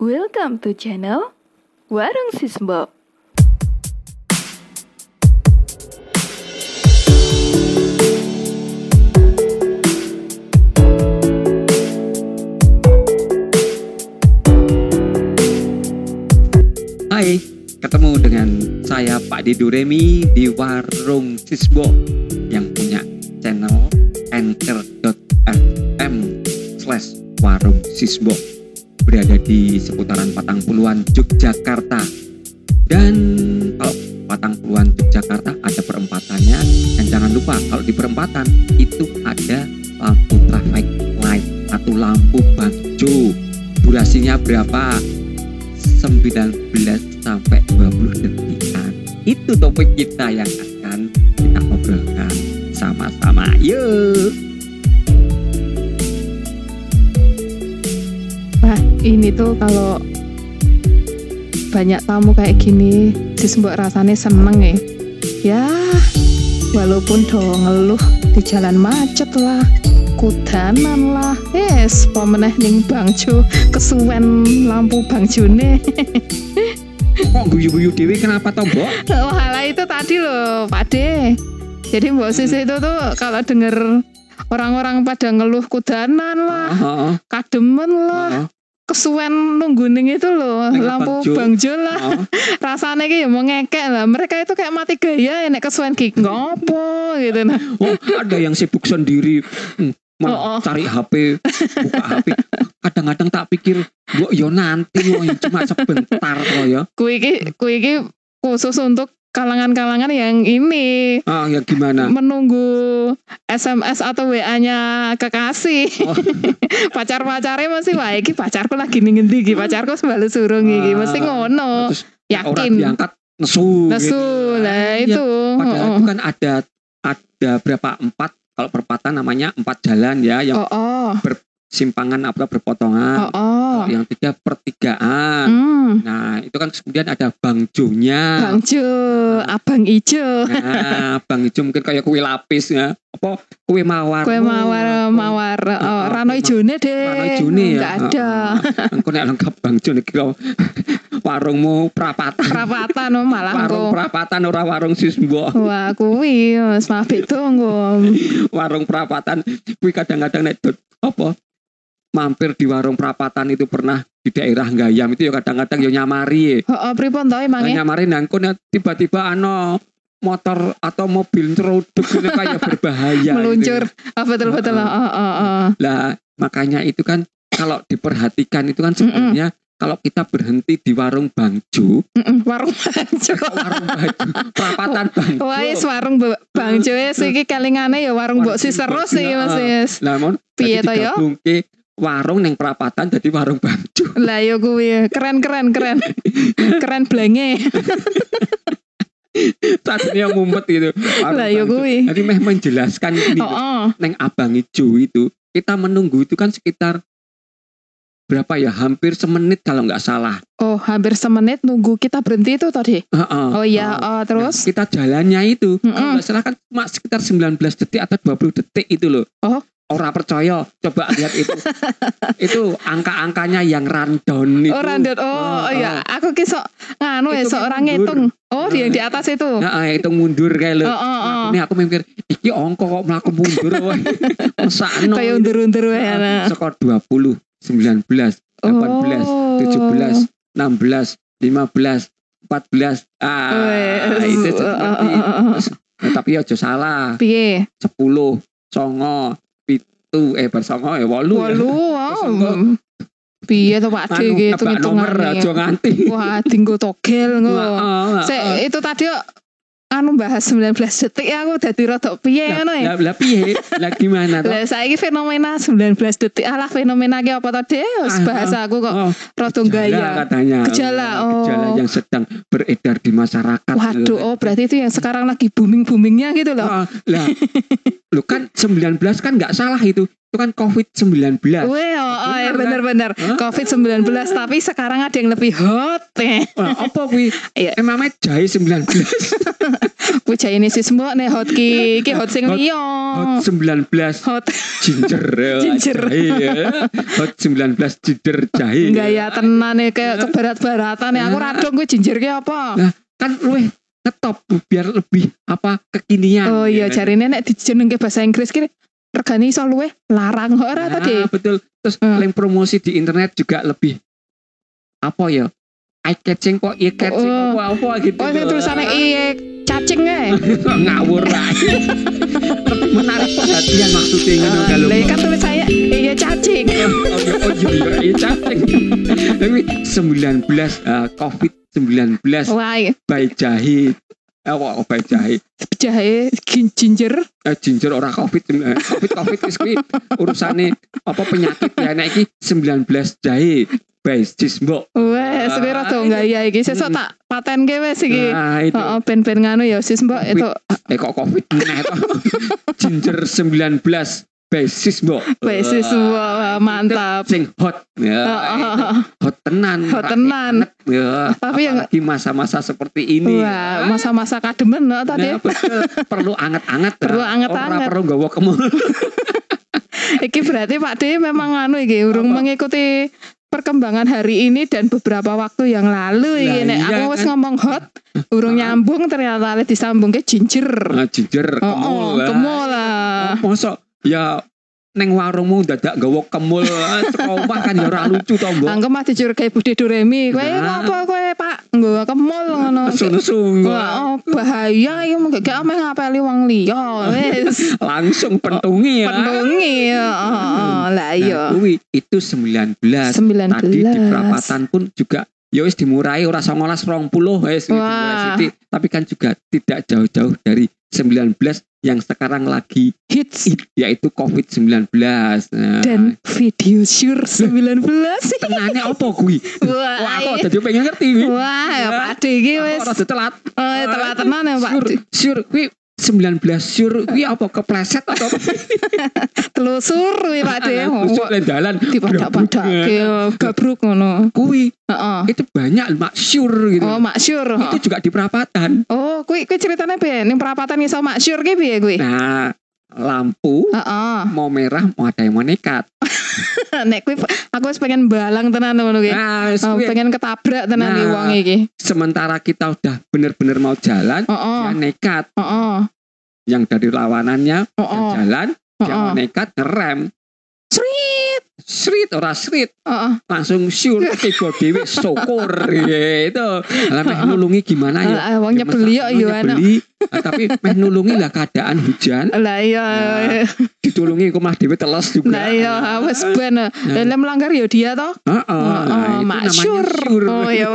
Welcome to channel Warung Sisbo. Hai, ketemu dengan saya Pak Diduremi di Warung Sisbo yang punya channel anchor.fm slash warung sisbo berada di seputaran Patang Puluhan Yogyakarta dan kalau Patang Puluhan Yogyakarta ada perempatannya dan jangan lupa kalau di perempatan itu ada lampu traffic light atau lampu hijau durasinya berapa 19 sampai 20 detikan. Itu topik kita yang akan kita obrolkan sama-sama. Yuk. Ini tuh kalau banyak tamu kayak gini, sis mbok rasanya seneng ya. Ya, walaupun do ngeluh di jalan macet lah, kudanan lah, yes, pemeneh ning bangjo kesuwen lampu bangjone. Kok guyu-guyu dewi kenapa toh, Mbok? Oh, halah itu tadi loh, Pak De. Jadi Mbak Sis itu tuh kalau denger orang-orang pada ngeluh kudanan lah, Heeh. kademen lah, kesuwen nunggu ning itu loh lampu Bangjo. bangjo lah heeh. rasanya kayak mau ngekek lah mereka itu kayak mati gaya nek kesuwen ki ngopo gitu nah Oh, ada yang sibuk sendiri. Hmm, Oh, oh. cari HP, buka HP. Kadang-kadang tak pikir, Mbok yo nanti yo cuma sebentar kok ya. kui iki kui iki khusus untuk kalangan-kalangan yang ini. Ah, ya gimana? menunggu SMS atau WA-nya kekasih. Oh. pacar-pacarnya masih wah iki pacarku lagi ning ngendi iki? Pacarku sembali surung iki. Mesti Ah, ngono. Terus orang yakin. diangkat nesu. nesu gitu. lah Iya, itu. Padahal oh, itu kan ada ada berapa? Empat kalau perempatan namanya empat jalan ya yang oh oh simpangan apa berpotongan. oh oh Kalau yang tiga pertigaan. hmm. Nah itu kan kemudian ada bangjonya. Bang Jo, abang ijo, Nah bang ijo mungkin kayak kue lapis ya. Apa kue mawar. kue mawar mawar, oh, Oh, rano ijone deh, Rano ijone ya. nggak ada. Engko nek lengkap bangjo nek kira warungmu prapatan. Perapatan oh, malah Warung prapatan ora warung sisbo. Wah, kuwi wis mabit tunggu. warung perapatan kuwi kadang-kadang nek apa mampir di warung perapatan itu pernah di daerah Gayam itu ya kadang-kadang ya nyamari ya. Heeh, pripun to Nah, emange? nyamari nangko tiba-tiba ano motor atau mobil ceruduk itu kayak berbahaya Meluncur. gitu. Oh, betul betul. Heeh. Oh, oh, oh. Lah makanya itu kan kalau diperhatikan itu kan sebenarnya kalau kita berhenti di warung Bangjo, Mm-mm, Warung Bangjo. warung Bangjo, perapatan Bangjo. Wah, is warung Ba- Bangjo wis iki kelingane ya warung Mbok Sis terus iki Mas. Lah mon, Piye to ya? digabungke warung neng perapatan jadi warung Bangjo. Lah yo kuwi keren keren keren. Keren blenge. Tadinya ngumpet gitu. Lah yo kuwi. Jadi meh menjelaskan ini Oh, oh. neng abang ijo itu kita menunggu itu kan sekitar berapa ya hampir semenit kalau nggak salah. Oh, hampir semenit nunggu kita berhenti itu tadi. Heeh. Oh iya, Heeh. oh, terus Nah, kita jalannya itu kalau Mm-mm. nggak salah kan cuma sekitar 19 detik atau 20 detik itu loh. Oh. Ora percaya, coba lihat itu. itu angka-angkanya yang rundown itu. Oh, random. Oh, oh, iya, aku ki sok nganu ya, orang mundur. ngitung. Oh, di yang di atas itu. Nah, itu mundur kayak lo. Oh, oh, oh. Ini aku mikir, iki ongko kok melaku mundur. Mesakno. Kayak undur-undur wae Nah. Skor 20, 19, 18, Oh. 17, 16, 15, 14. Ah, Wes. itu Oh, oh, seperti oh, oh, oh. Nah, tapi aja salah. Piye? 10, songo, pitu, eh bersongo ya walu. ya. Walu, engko wow. Piye to Pak Anu, D gitu nebak nomor aja hitungannya. nganti. Wah, dinggo togel ngono. Itu tadi anu bahas 19 detik ya aku dadi rada piye ngono ya. Lah piye? Lah gimana toh? Lah saiki fenomena 19 detik alah fenomena ki apa to Dek? Wis Ah, bahasa aku kok Oh, rada gaya. katanya. Gejala, oh. Gejala yang sedang beredar di masyarakat. Waduh, oh berarti itu yang sekarang lagi booming-boomingnya gitu loh. Ah, lah, lu kan 19 kan nggak salah itu. Itu kan COVID-19. Weh, oh, oh, ya Bener, bener-bener. Hah? COVID-19 tapi sekarang ada yang lebih hot. Eh. Wah, apa kuwi? Iya. Emangnya jahe 19. Kuwi ini si semua nih hot ki, ki hot sing Hot- liya. Hot 19 Hot ginger ya, Ginger. jahe ya. Hot 19 ginger jahe gaya tenan nih kayak kebarat-baratan nih. Aku radong gue ginger ki apa? Nah, kan luwih ngetop biar lebih apa kekinian Oh iya, ya. jarine nek dijenengke bahasa Inggris ki regane iso luwih larang ora Nah, tadi. betul terus Hmm. link promosi di internet juga lebih apa ya eye catching kok eye catching Oh. apa apa gitu Oh, loh. tulisannya iye cacing e. ngawur lebih menarik perhatian maksudnya ngono kalau Lah kan tulis saya iye cacing. oh, iya, oh iya iya iya cacing tapi 19 uh, covid 19 Wah, iya. by jahe apa oh, by jahe jahe gin- ginger. eh, ginger ora covid eh, covid covid wis kuwi urusane apa penyakit ya nek iki 19 jahe by Cismbok Wes, kowe rada gaya iki. Sesuk Hmm. tak paten ke wes iki. nah itu Heeh, ben-ben nganu ya sis mbok itu eh kok covid meneh to ginger 19 by Cismbok wes sis wah, mantap. sing hot ya hot tenan Hot tenan. ya Tapi yang- apalagi masa-masa seperti ini Wah, masa-masa kademen no, tadi. Nah, betul. perlu anget-anget Perlu Ora anget-anget. perlu gawa kemul Iki berarti Pak D memang anu iki urung mengikuti perkembangan hari ini dan beberapa waktu yang lalu Lah, nek iya aku wis kan. ngomong hot urung Ah. nyambung ternyata disambung ke ginger. nah, ginger Oh, kemul oh, lah. kemul lah. Oh, mosok ya neng warungmu dadak gawa kemul teko omah kan ya ora lucu to mbok Anggo mah dicurigai Budi Duremi. Kowe Nah. ngopo kowe Pak? Nggo kemul ngono. sungguh oh, bahaya ya mung gak ameh ngapeli wong liya wis. langsung pentungi ya Pentungi. Heeh, lah iya. Nah, kuwi itu 19 19. tadi di perapatan pun juga ya wis dimurai ora 19 20 wis sithik. tapi kan juga tidak jauh-jauh dari 19 yang sekarang lagi hits hit, yaitu COVID-19 nah, dan video sure 19. tenane apa kuwi Wah, wah aku iya. jadi pengen ngerti kuwi Wah, ya Pak D iki wis. rada telat? Eh, telat tenan ya Pak sure sure kuwi 19 sure kuwi apa kepleset atau apa Telusur kuwi Pak D. Tusuk nang dalan Dipadak-padake gabruk ngono. kuwi Heeh. itu banyak mak sure gitu Oh, maksur. itu juga di perapatan Oh, kuwi kuwi ceritanya piye? Ning perapatan iso maksur ki piye kuwi? nah lampu Heeh. mau merah mau ada yang mau nekat Nek kuwi aku wis pengen balang tenan ngono kuwi. nah Oh, pengen ketabrak tenan Nah. wong iki. sementara kita udah bener-bener mau jalan Heeh. dia nekat Heeh. yang dari lawanannya dia Heeh. jalan dia Heeh. mau nekat ngerem. Srit ora srit Heeh. langsung syur tiba dewe syukur gitu lah meh nulungi gimana ya Ah, Wong nyebeli yo yo tapi meh nulungi lah keadaan hujan Lah iya. Nah, ditulungi kok malah dewe teles juga Lah iya wis ben. Lah melanggar ya dia toh. Heeh, Oh, nah, itu namanya maksur. syur. Oh ya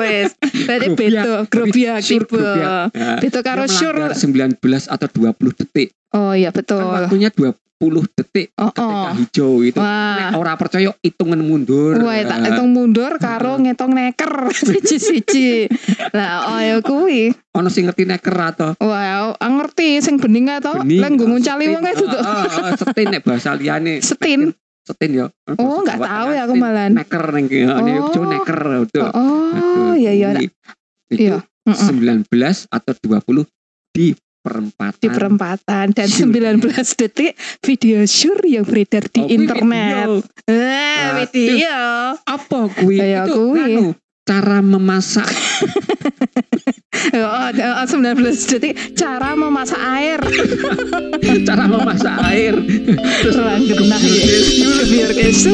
Grobiak, beda, grobiak Syur, tipe. Nah, Beda karo syur. melanggar 19 atau 20 detik Oh iya kan betul. waktunya 20 detik Oh ketika oh. hijau itu Wah. Ora percaya hitungan mundur Wah, tak hitung mundur karo ngitung neker siji-siji. Lah, oh ya kuwi. ono sing ngerti neker atau Wah, ngerti sing bening bening, Lah nggo nguncali setin. wong itu tuh. Ah, ah, ah, setin nek bahasa liyane Setin. setin ya Oh, enggak Bahasa tahu ya aku malan. neker kene Oh. Jawa neker itu Oh, iya iya. Iya. Mm-mm. 19 atau 20 di perempatan Di perempatan dan Syur. 19 detik video syur yang beredar di Oh, internet. video. Eh, Nah, video. apa kuwi Ya, itu kuwi. nganu, cara memasak Oh, oh, 19 detik cara memasak air. cara memasak air terus Langgenah ya. Syur. Biar kesu.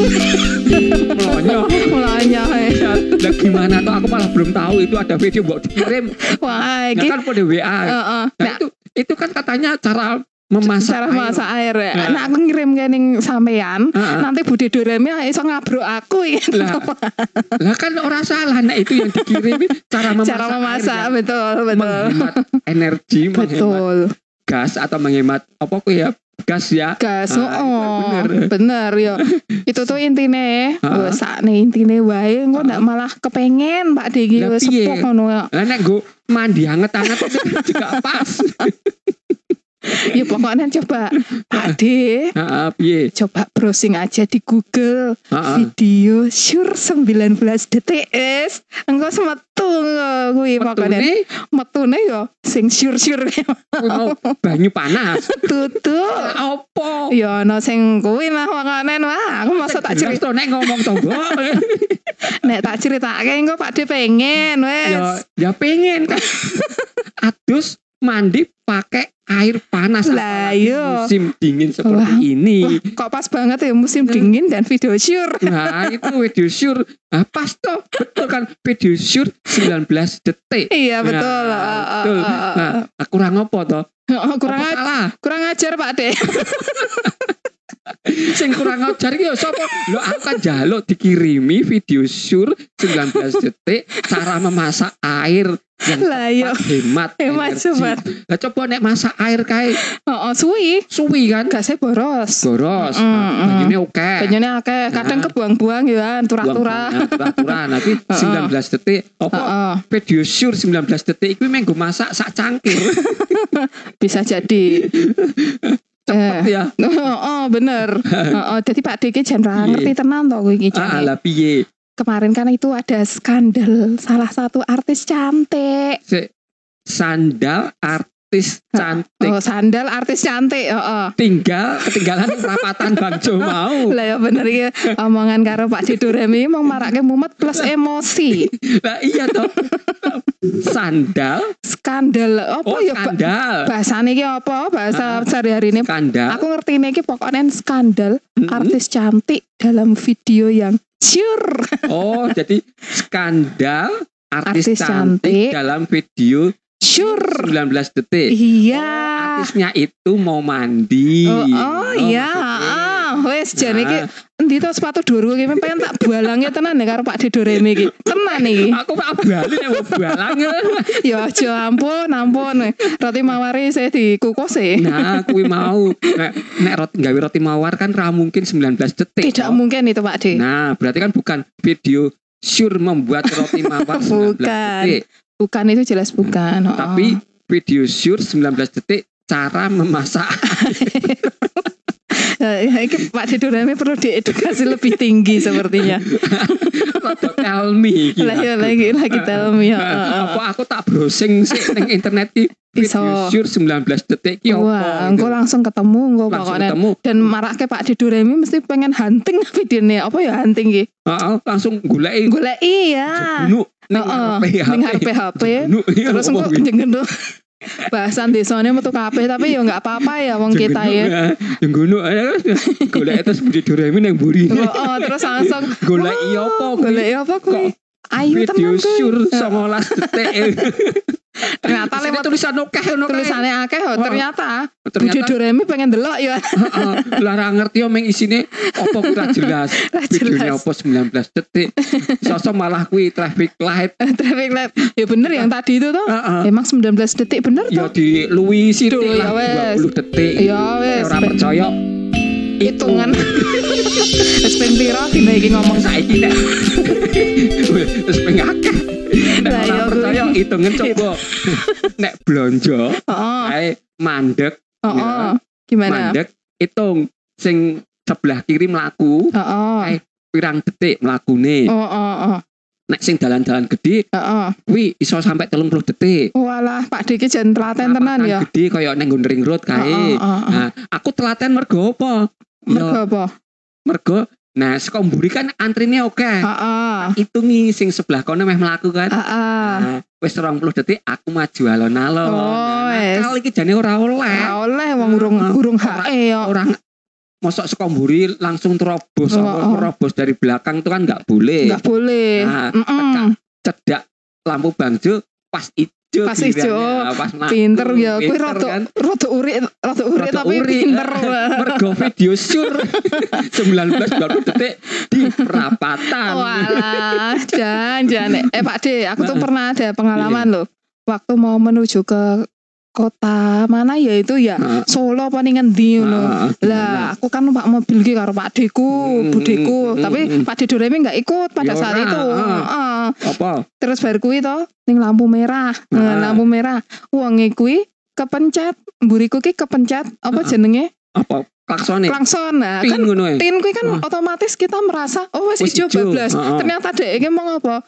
melonyo Mulanya. Ya, lah gimana tuh aku malah belum tahu itu ada video buat dikirim Wah, iki kan pada WA Heeh. nah, Nah, itu kan katanya cara memasak cara air. masak air ya. Nah. Aku ngirim ke ning sampean. Heeh. Nanti Budi Doremi iso ngabruk aku ya. lah, lah kan orang salah nah itu yang dikirim cara memasak, Cara air memasak yang betul betul. menghemat energi menghemat Betul. Gas atau menghemat apa kok ya gas ya Gas, Ah, itu oh, bener. bener ya. Itu tuh intine, Ah. wes sakne intine wae engko ndak malah kepengen Pak Degi piye? sepuh ngono ya. nek gue mandi hangat-hangat itu juga pas ya pokoknya coba Pak piye? coba browsing aja di Google video sure 19 detik es engko semetu kuwi pokoknya Metune yo sing sure-sure mau banyu panas. tutu Apa? ya ana sing kuwi lah pokoknya wah aku masa tak cerita to nek ngomong tonggo. nek tak ceritake engko Pak pengen wes ya ya pengen kan. Adus mandi pakai air panas Lah, iya. musim dingin seperti Wah, ini. Wah, kok pas banget ya musim Hmm. dingin dan video sure Nah itu video sure nah, Pas toh Betul kan Video sure 19 detik iya betul Nah, Ah, ah, betul. ah, ah, Nah, ah. kurang apa toh? Oh, kurang kurang ajar Pak D Sing kurang ajar iki ya sapa? Lho aku kan jaluk dikirimi video sure 19 detik cara memasak air yang lah yo tepat, hemat Hemat, hemat. Lah coba nek masak air kae oh, oh, suwi suwi kan gasnya boros boros. Mm, mm. Nah, banyune oke. Banyune akeh, kadang Nah. kebuang-buang ya, turah-turah. Turah-turah. Nanti 19 detik. Apa Heeh, video sure 19 detik iku menggo masak sak cangkir. bisa jadi. Cepet Eh. ya. Oh, oh bener. Oh, jadi Pak Diki jan ra Iya. ngerti tenan to kowe iki Ah lah piye? Kemarin kan itu ada skandal salah satu artis cantik. Sandal artis cantik Oh, sandal artis cantik, heeh. tinggal ketinggalan perapatan Bang Jo mau. Lah ya bener iki omongan karo Pak Ciduremi mau marake mumet plus emosi. Lah iya toh. Sandal Skandal apa oh ya skandal. Bahasane iki apa? Bahasa sehari-hari ini Skandal. Aku ngerti iki pokoknya skandal Mm-mm. artis cantik dalam video yang sure. Oh, jadi skandal artis, Artis cantik, cantik. dalam video Sure. 19 detik. Iya. Artisnya itu mau mandi. Oh, oh iya, maksudnya. ah, wes jane iki Nah, endi to sepatu dhuwur iki pengen tak balange tenan ya karo Pak Dedoremi iki. Tenan iki. Aku tak balik nek mau balang. Ya aja ampun, ampun. Roti mawari saya dikukus e. Nah, kuwi mau nek, nek roti gawe roti mawar kan ra mungkin 19 detik. Tidak toh. mungkin itu Pak De. Nah, berarti kan bukan video sure membuat roti mawar 19 Bukan. detik, Bukan itu jelas bukan. Oh. tapi video sure 19 detik cara memasak. Eh, iki Pak Dedoremi perlu diedukasi lebih tinggi sepertinya. Tell me ya aku. lagi lagi tell me. ya. Apa aku tak browsing sih ning internet iki Iso. video sure 19 detik iki Wah, apa? engko langsung ketemu engko pokoknya. ketemu. Dan marake Pak Dedoremi mesti pengen hunting videonya. Apa ya hunting iki? Heeh, langsung goleki Golek iya. Gunuk ning Heeh, ngarepe ning HP. Iya, Terus engko kuwi? jengenduk bahasan desanya metu kabeh tapi ya nggak apa-apa ya wong kita ya. Yang gunuk aja golek terus budi Doraemon yang buri. Oh, terus langsung Golek iya apa golek apa kuwi? Tenan kuwi. sure Ya, 19 detik. Ternyata lewat tulisan ngono kae. tulisannya akeh oh, Oh, ternyata Ternyata Doremi pengen delok ya. lah ra ngerti yo meng isine apa ra jelas. Videonya apa 19 detik. Sosok malah kuwi traffic light. Traffic light. Ya bener yang tadi itu tuh. Emang 19 detik bener Ya tuh. di Louis Duh, City ya lah wes. 20 detik. Ya wes. Ora percaya hitungan. Wis ping pira iki ngomong saiki nek. Wis pengen akeh. Nek ora ya, percaya hitungan coba. Nek blonjo heeh. kae mandek heeh. gimana? Mandek hitung sing sebelah kiri mlaku heeh. pirang detik mlakune. Oh nek sing dalan-dalan gede heeh. kuwi iso sampai 30 detik. Walah Pak Diki jan telaten tenan ya. gede kaya ning ring road Heeh, kae heeh, heeh. nah aku telaten mergo apa mergo apa mergo nah saka mburi kan antrine oke heeh hitungi sing sebelah kono meh mlaku kan heeh Nah, wis 20 detik aku maju alon-alon. Oh, Nah, iki jane ora oleh. Ora oleh wong urung Heeh. urung Ora- HE ya Orang mosok saka mburi langsung terobos Oh, oh. terobos dari belakang itu kan nggak boleh. enggak boleh Nah, Mm-mm. Cedak lampu bangjo pas ijo Pas ijo. gilirannya, pas mlaku. pinter ya kuwi rada kan. rada urik rada urik tapi urik. pinter Mergo video sur 19 20 detik di perapatan. Walah, jangan jangan. Eh Pak D, aku tuh pernah ada pengalaman Iya. loh. Waktu mau menuju ke kota mana ya itu ya Heeh. Solo apa ning ngendi. Heeh, Lah, aku kan numpak mobil ki karo Pak Deku, Hmm, budeku, hmm, tapi hmm. Pak De Doremi nggak ikut pada Ya saat ora, itu. heeh. Heeh. apa? Terus bar kuwi to ning lampu merah. Nah, lampu merah. Wong kuwi kepencet mburiku ki kepencet apa jenenge apa klaksone klakson nah kan ngono tin kuwi kan otomatis kita merasa oh wis Wis ijo bablas ternyata dek iki mau apa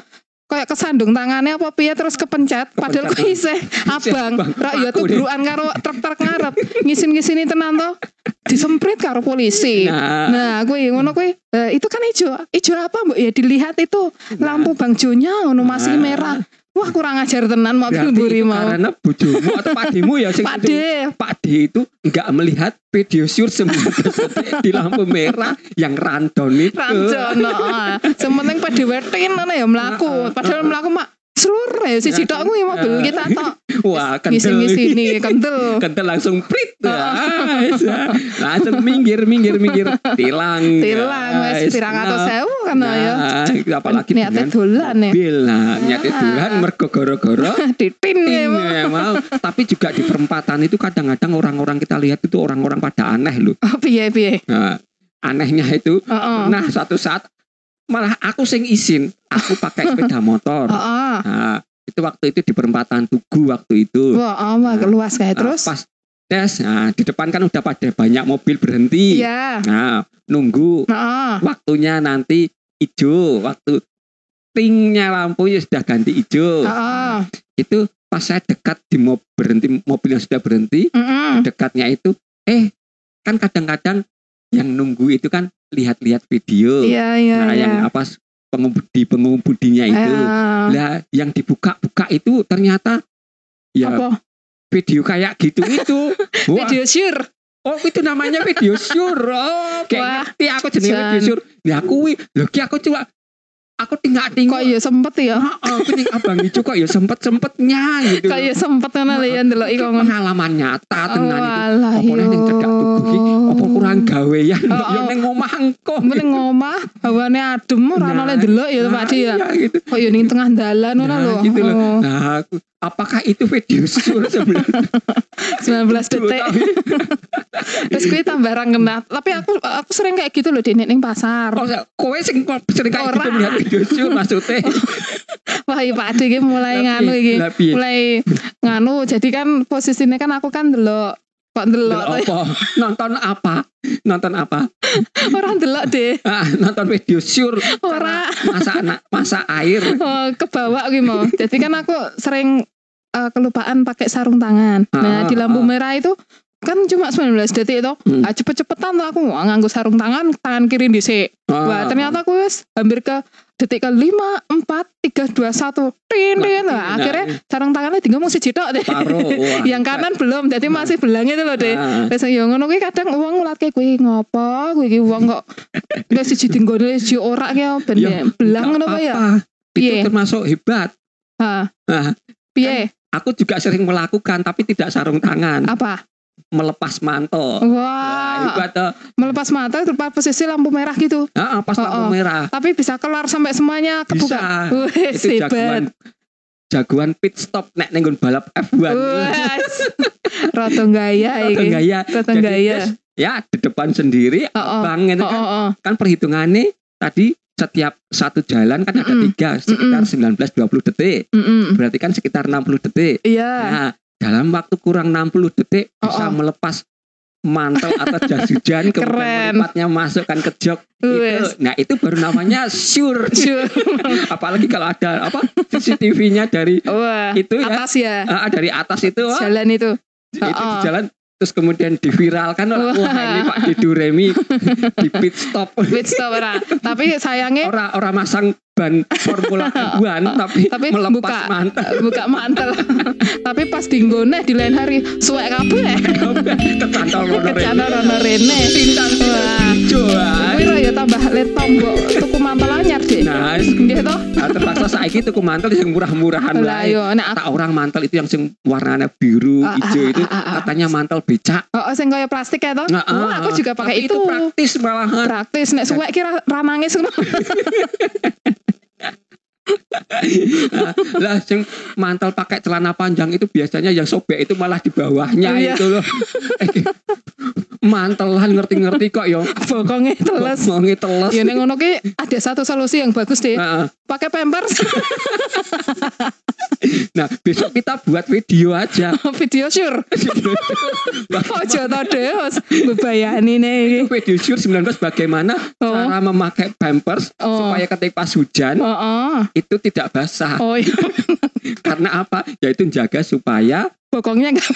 kayak kesandung tangannya apa piye terus kepencet. Padahal kuwi isih abang. Rak ya tubrukan karo truk-truk ngarep. Ngisin-ngisini tenan to. Disemprit karo polisi. Nah, Nah, kuwi ngono kuwi. Eh, itu kan ijo. Ijo apa, Mbok? Ya dilihat itu lampu bangjonya ngono masih Nah. merah. Wah, kurang ajar tenan mburi itu mau. karena bojomu atau pakdemu ya sing Pak penting. De, Pak D itu nggak melihat video detik di lampu merah yang random itu. Ranjono. ah. Sementing pada wetin ngono ya mlaku. Padahal mlaku mak seluruh ya si cidok kuwi mobil kita tok. Wah, kendel. Ngisi-ngisini kental. Kental langsung prit. Ah, bisa. langsung minggir, minggir, minggir. Tilang. Tilang Guys. pirang atus Nah, sewu kan ya. Nah, apalagi Niatnya dolan ya. mobil. Nah, niatnya Ah. dolan mergo goro-goro Ditin ya. Ini ya, mau. Tapi juga di perempatan itu kadang-kadang orang-orang kita lihat itu orang-orang pada aneh loh. Oh, piye piye. Nah, anehnya itu, nah suatu saat malah aku sing izin, aku pakai sepeda motor. Nah, itu waktu itu di perempatan Tugu waktu itu. Wah, ama luas kayak Nah, terus. pas tes, nah di depan kan udah pada banyak mobil berhenti. Iya. Nah, nunggu Heeh. waktunya nanti hijau, waktu tingnya lampu ya sudah ganti hijau. Heeh. Itu pas saya dekat di mobil berhenti mobil yang sudah berhenti, Heeh. dekatnya itu eh kan kadang-kadang yang nunggu itu kan lihat-lihat video. Iya, iya, nah, iya. yang apa pengemudi pengemudinya itu. Ah, Lah yang dibuka-buka itu ternyata ya apa? video kayak gitu itu. Wah, Video sure. oh itu namanya video sure. Oh, kayak ngerti aku Jan. video sure. Ya kuwi, lho ki aku coba aku tinggal Kok tinggal. ya sempet ya? Aku ning abang hijau kok ya sempet-sempetnya gitu. Kok ya sempet ngono lho ya ndelok Itu iku ngono. pengalaman nyata tenan itu. Apa ning cedak tubuh apa kurang gawean Oh, ya oh. ning omah engko. Mending ngomah, hawane adem ora Nah, oleh ndelok ya Pak Di ya. Iya gitu. Kok ya ning tengah dalan Nah, gitu loh. Oh, Nah, aku, apakah itu video sure sebenarnya? 19 detik. Terus kuwi tambah kena. Tapi aku aku sering kayak gitu loh di ning pasar. Oh, kowe sing sering kayak gitu Ora. melihat video sure maksudnya. Wah, iya Pak Di iki mulai nganu iki. Piye? Mulai nganu. Jadi kan posisinya kan aku kan ndelok kok Delok apa? Nonton apa? Nonton apa? orang ndelok deh Ah, nonton video sure. ora Masa anak masa air. oh, kebawa gitu mau jadi kan aku sering eh, kelupaan pakai sarung tangan nah Ah, di lampu ah. merah itu kan cuma 19 detik itu Hmm. ah, cepet-cepetan tuh aku wah, nganggo sarung tangan tangan kiri dhisik wah Ah. ternyata aku wis hampir ke detik ke 5 4 3 2 1 tin tin Nah, Wah, akhirnya sarung tangannya tinggal mesti tok deh wah. yang kanan belum jadi Nah. masih belang itu loh deh Ah. Wes yo ngono kuwi kadang wong ngulatke kuwi ngopo kuwi iki wong kok wis siji dinggone siji ora ki ben Ya, belang ngono apa ya. Itu Piye? termasuk hebat. Ha. Nah, Piye? Aku juga sering melakukan tapi tidak sarung tangan, Apa? melepas mantel. Nah, itu Wah, ada melepas mata tepat posisi lampu merah gitu. ah, pas Oh, lampu oh. merah. Tapi bisa keluar sampai semuanya kebuka. Bisa. Itu jagoan jagoan pit stop nek nenggon balap F1. Wes. Roto gaya iki. gaya. Roto Jadi, gaya. terus, ya di depan sendiri Oh, oh. abang itu Oh, kan, oh, oh. kan perhitungannya tadi setiap satu jalan kan ada Mm-mm. tiga sekitar 19-20 detik Mm-mm. berarti kan sekitar 60 detik Iya. nah dalam waktu kurang 60 detik Oh, bisa oh. melepas mantel atau jas hujan kemudian Keren. melipatnya masukkan ke jok itu nah itu baru namanya sure Sure. apalagi kalau ada apa CCTV-nya dari Wah, Itu ya. atas ya. ah, dari atas itu Jalan itu. itu Oh, di oh. jalan terus kemudian diviralkan wah, Wah. ini Pak Didu Remi di pit stop Wait stop ora. Tapi sayangnya orang orang masang ban Formula F1 tapi, Tapi melepas buka. mantel buka mantel. Tapi pas dinggone di lain hari suwek kabeh. kecantol motor Kecana rono rene. tintang ah. Kuwi ya tambah let tombok tuku mantel anyar, Dik. nah Nggih toh? nah, terpaksa saiki tuku mantel yang murah-murahan Lah yo nek tak orang mantel itu yang sing warnanya biru Ah, hijau ah, itu ah, ah, ah. katanya mantel becak Oh, sing kaya plastik ya toh? Nah, ah, aku juga pakai tapi itu. praktis malahan Praktis nek suwek kira ra nangis ngono. Nah, lah sing mantel pakai celana panjang itu biasanya yang sobek itu malah di bawahnya Iya. itu loh mantelan ngerti-ngerti kok yo. Bokongnya teles. Bokonge teles. Ya ning ngono ki ada satu solusi yang bagus deh. Pakai pampers Nah, besok kita buat video aja. video sure. Ojo to Deus. Bebayani nih. video shoot 19 bagaimana Oh. cara memakai pampers Oh. supaya ketika pas hujan Oh, itu tidak basah. oh iya. Karena apa? Yaitu jaga supaya Bokongnya enggak.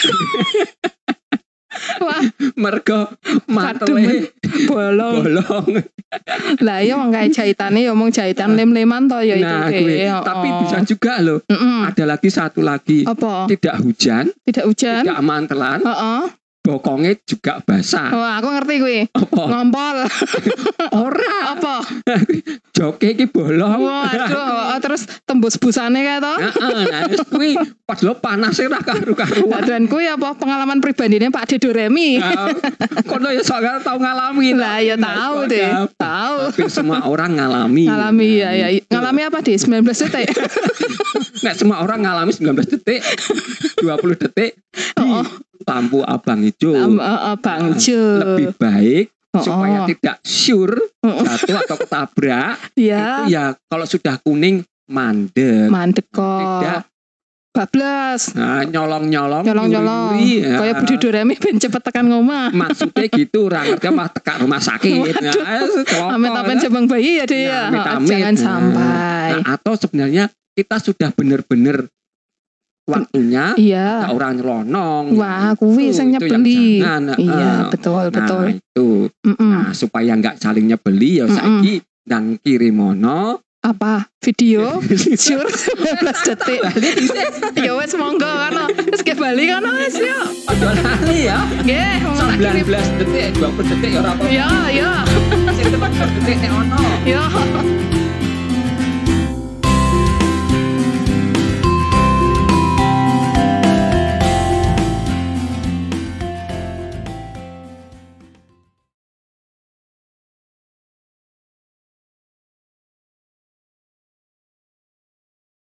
Wah, mergo mantele bolong. bolong. Lah iya wong kayak jahitane ya omong jahitan lem-leman to ya itu. Nah, Ki. gue. Oh. tapi bisa juga loh. Mm-mm. Ada lagi satu lagi. Apa? Tidak hujan, Tidak hujan? tidak mantelan, Heeh. Bokongnya juga basah. Oh, aku ngerti kuwi. Apa? Ngompol. Ora, Apa? joke iki bolong. Waduh, oh, terus tembus busane kayak to? Heeh, nah kuwi pas lo panasnya ra karu-karuan. Dan kuwi apa pengalaman pribadinya Pak Dedo Remi? Nah, Kono ya soalnya tahu ngalami. Lah ya tahu deh. Tahu. Hampir semua orang ngalami. Ngalami ya ya. Ngalami apa deh? 19 detik. Nek semua orang ngalami 19 detik, 20 detik di Oh. Lampu abang hijau. Am- eh, eh, Bang Jo. Lebih baik Oh, supaya oh. tidak sure Oh, oh. jatuh atau ketabrak. Ya, Itu ya kalau sudah kuning mandek. mandek kok. Tidak Bablas. nah, nyolong-nyolong. Nyolong-nyolong. ya. Kayak Budi Doremi ben cepet tekan ngomah. Maksudnya gitu, orang ngerti apa tekak rumah sakit. Nah, Amit-amit ya. jabang bayi ya ya. Nah, amit-amit. Jangan Nah, sampai. Nah, atau sebenarnya kita sudah benar-benar waktunya Iya. ada orang nyelonong. Wah, kuwi sing nyebeli. Iya, betul, Nah, betul. itu. Mm-mm. Nah, supaya nggak saling nyebeli ya Mm-mm. saiki nang kirimono. Apa? Video? Sure 19 detik. Ya wes monggo kan. Terus ke Bali kan wes yuk. Aduh lali ya. Nggih, mau kirim. 19 detik, 20 detik ya ora apa-apa. Ya, ya. Sing tepat detik nek ono. Ya.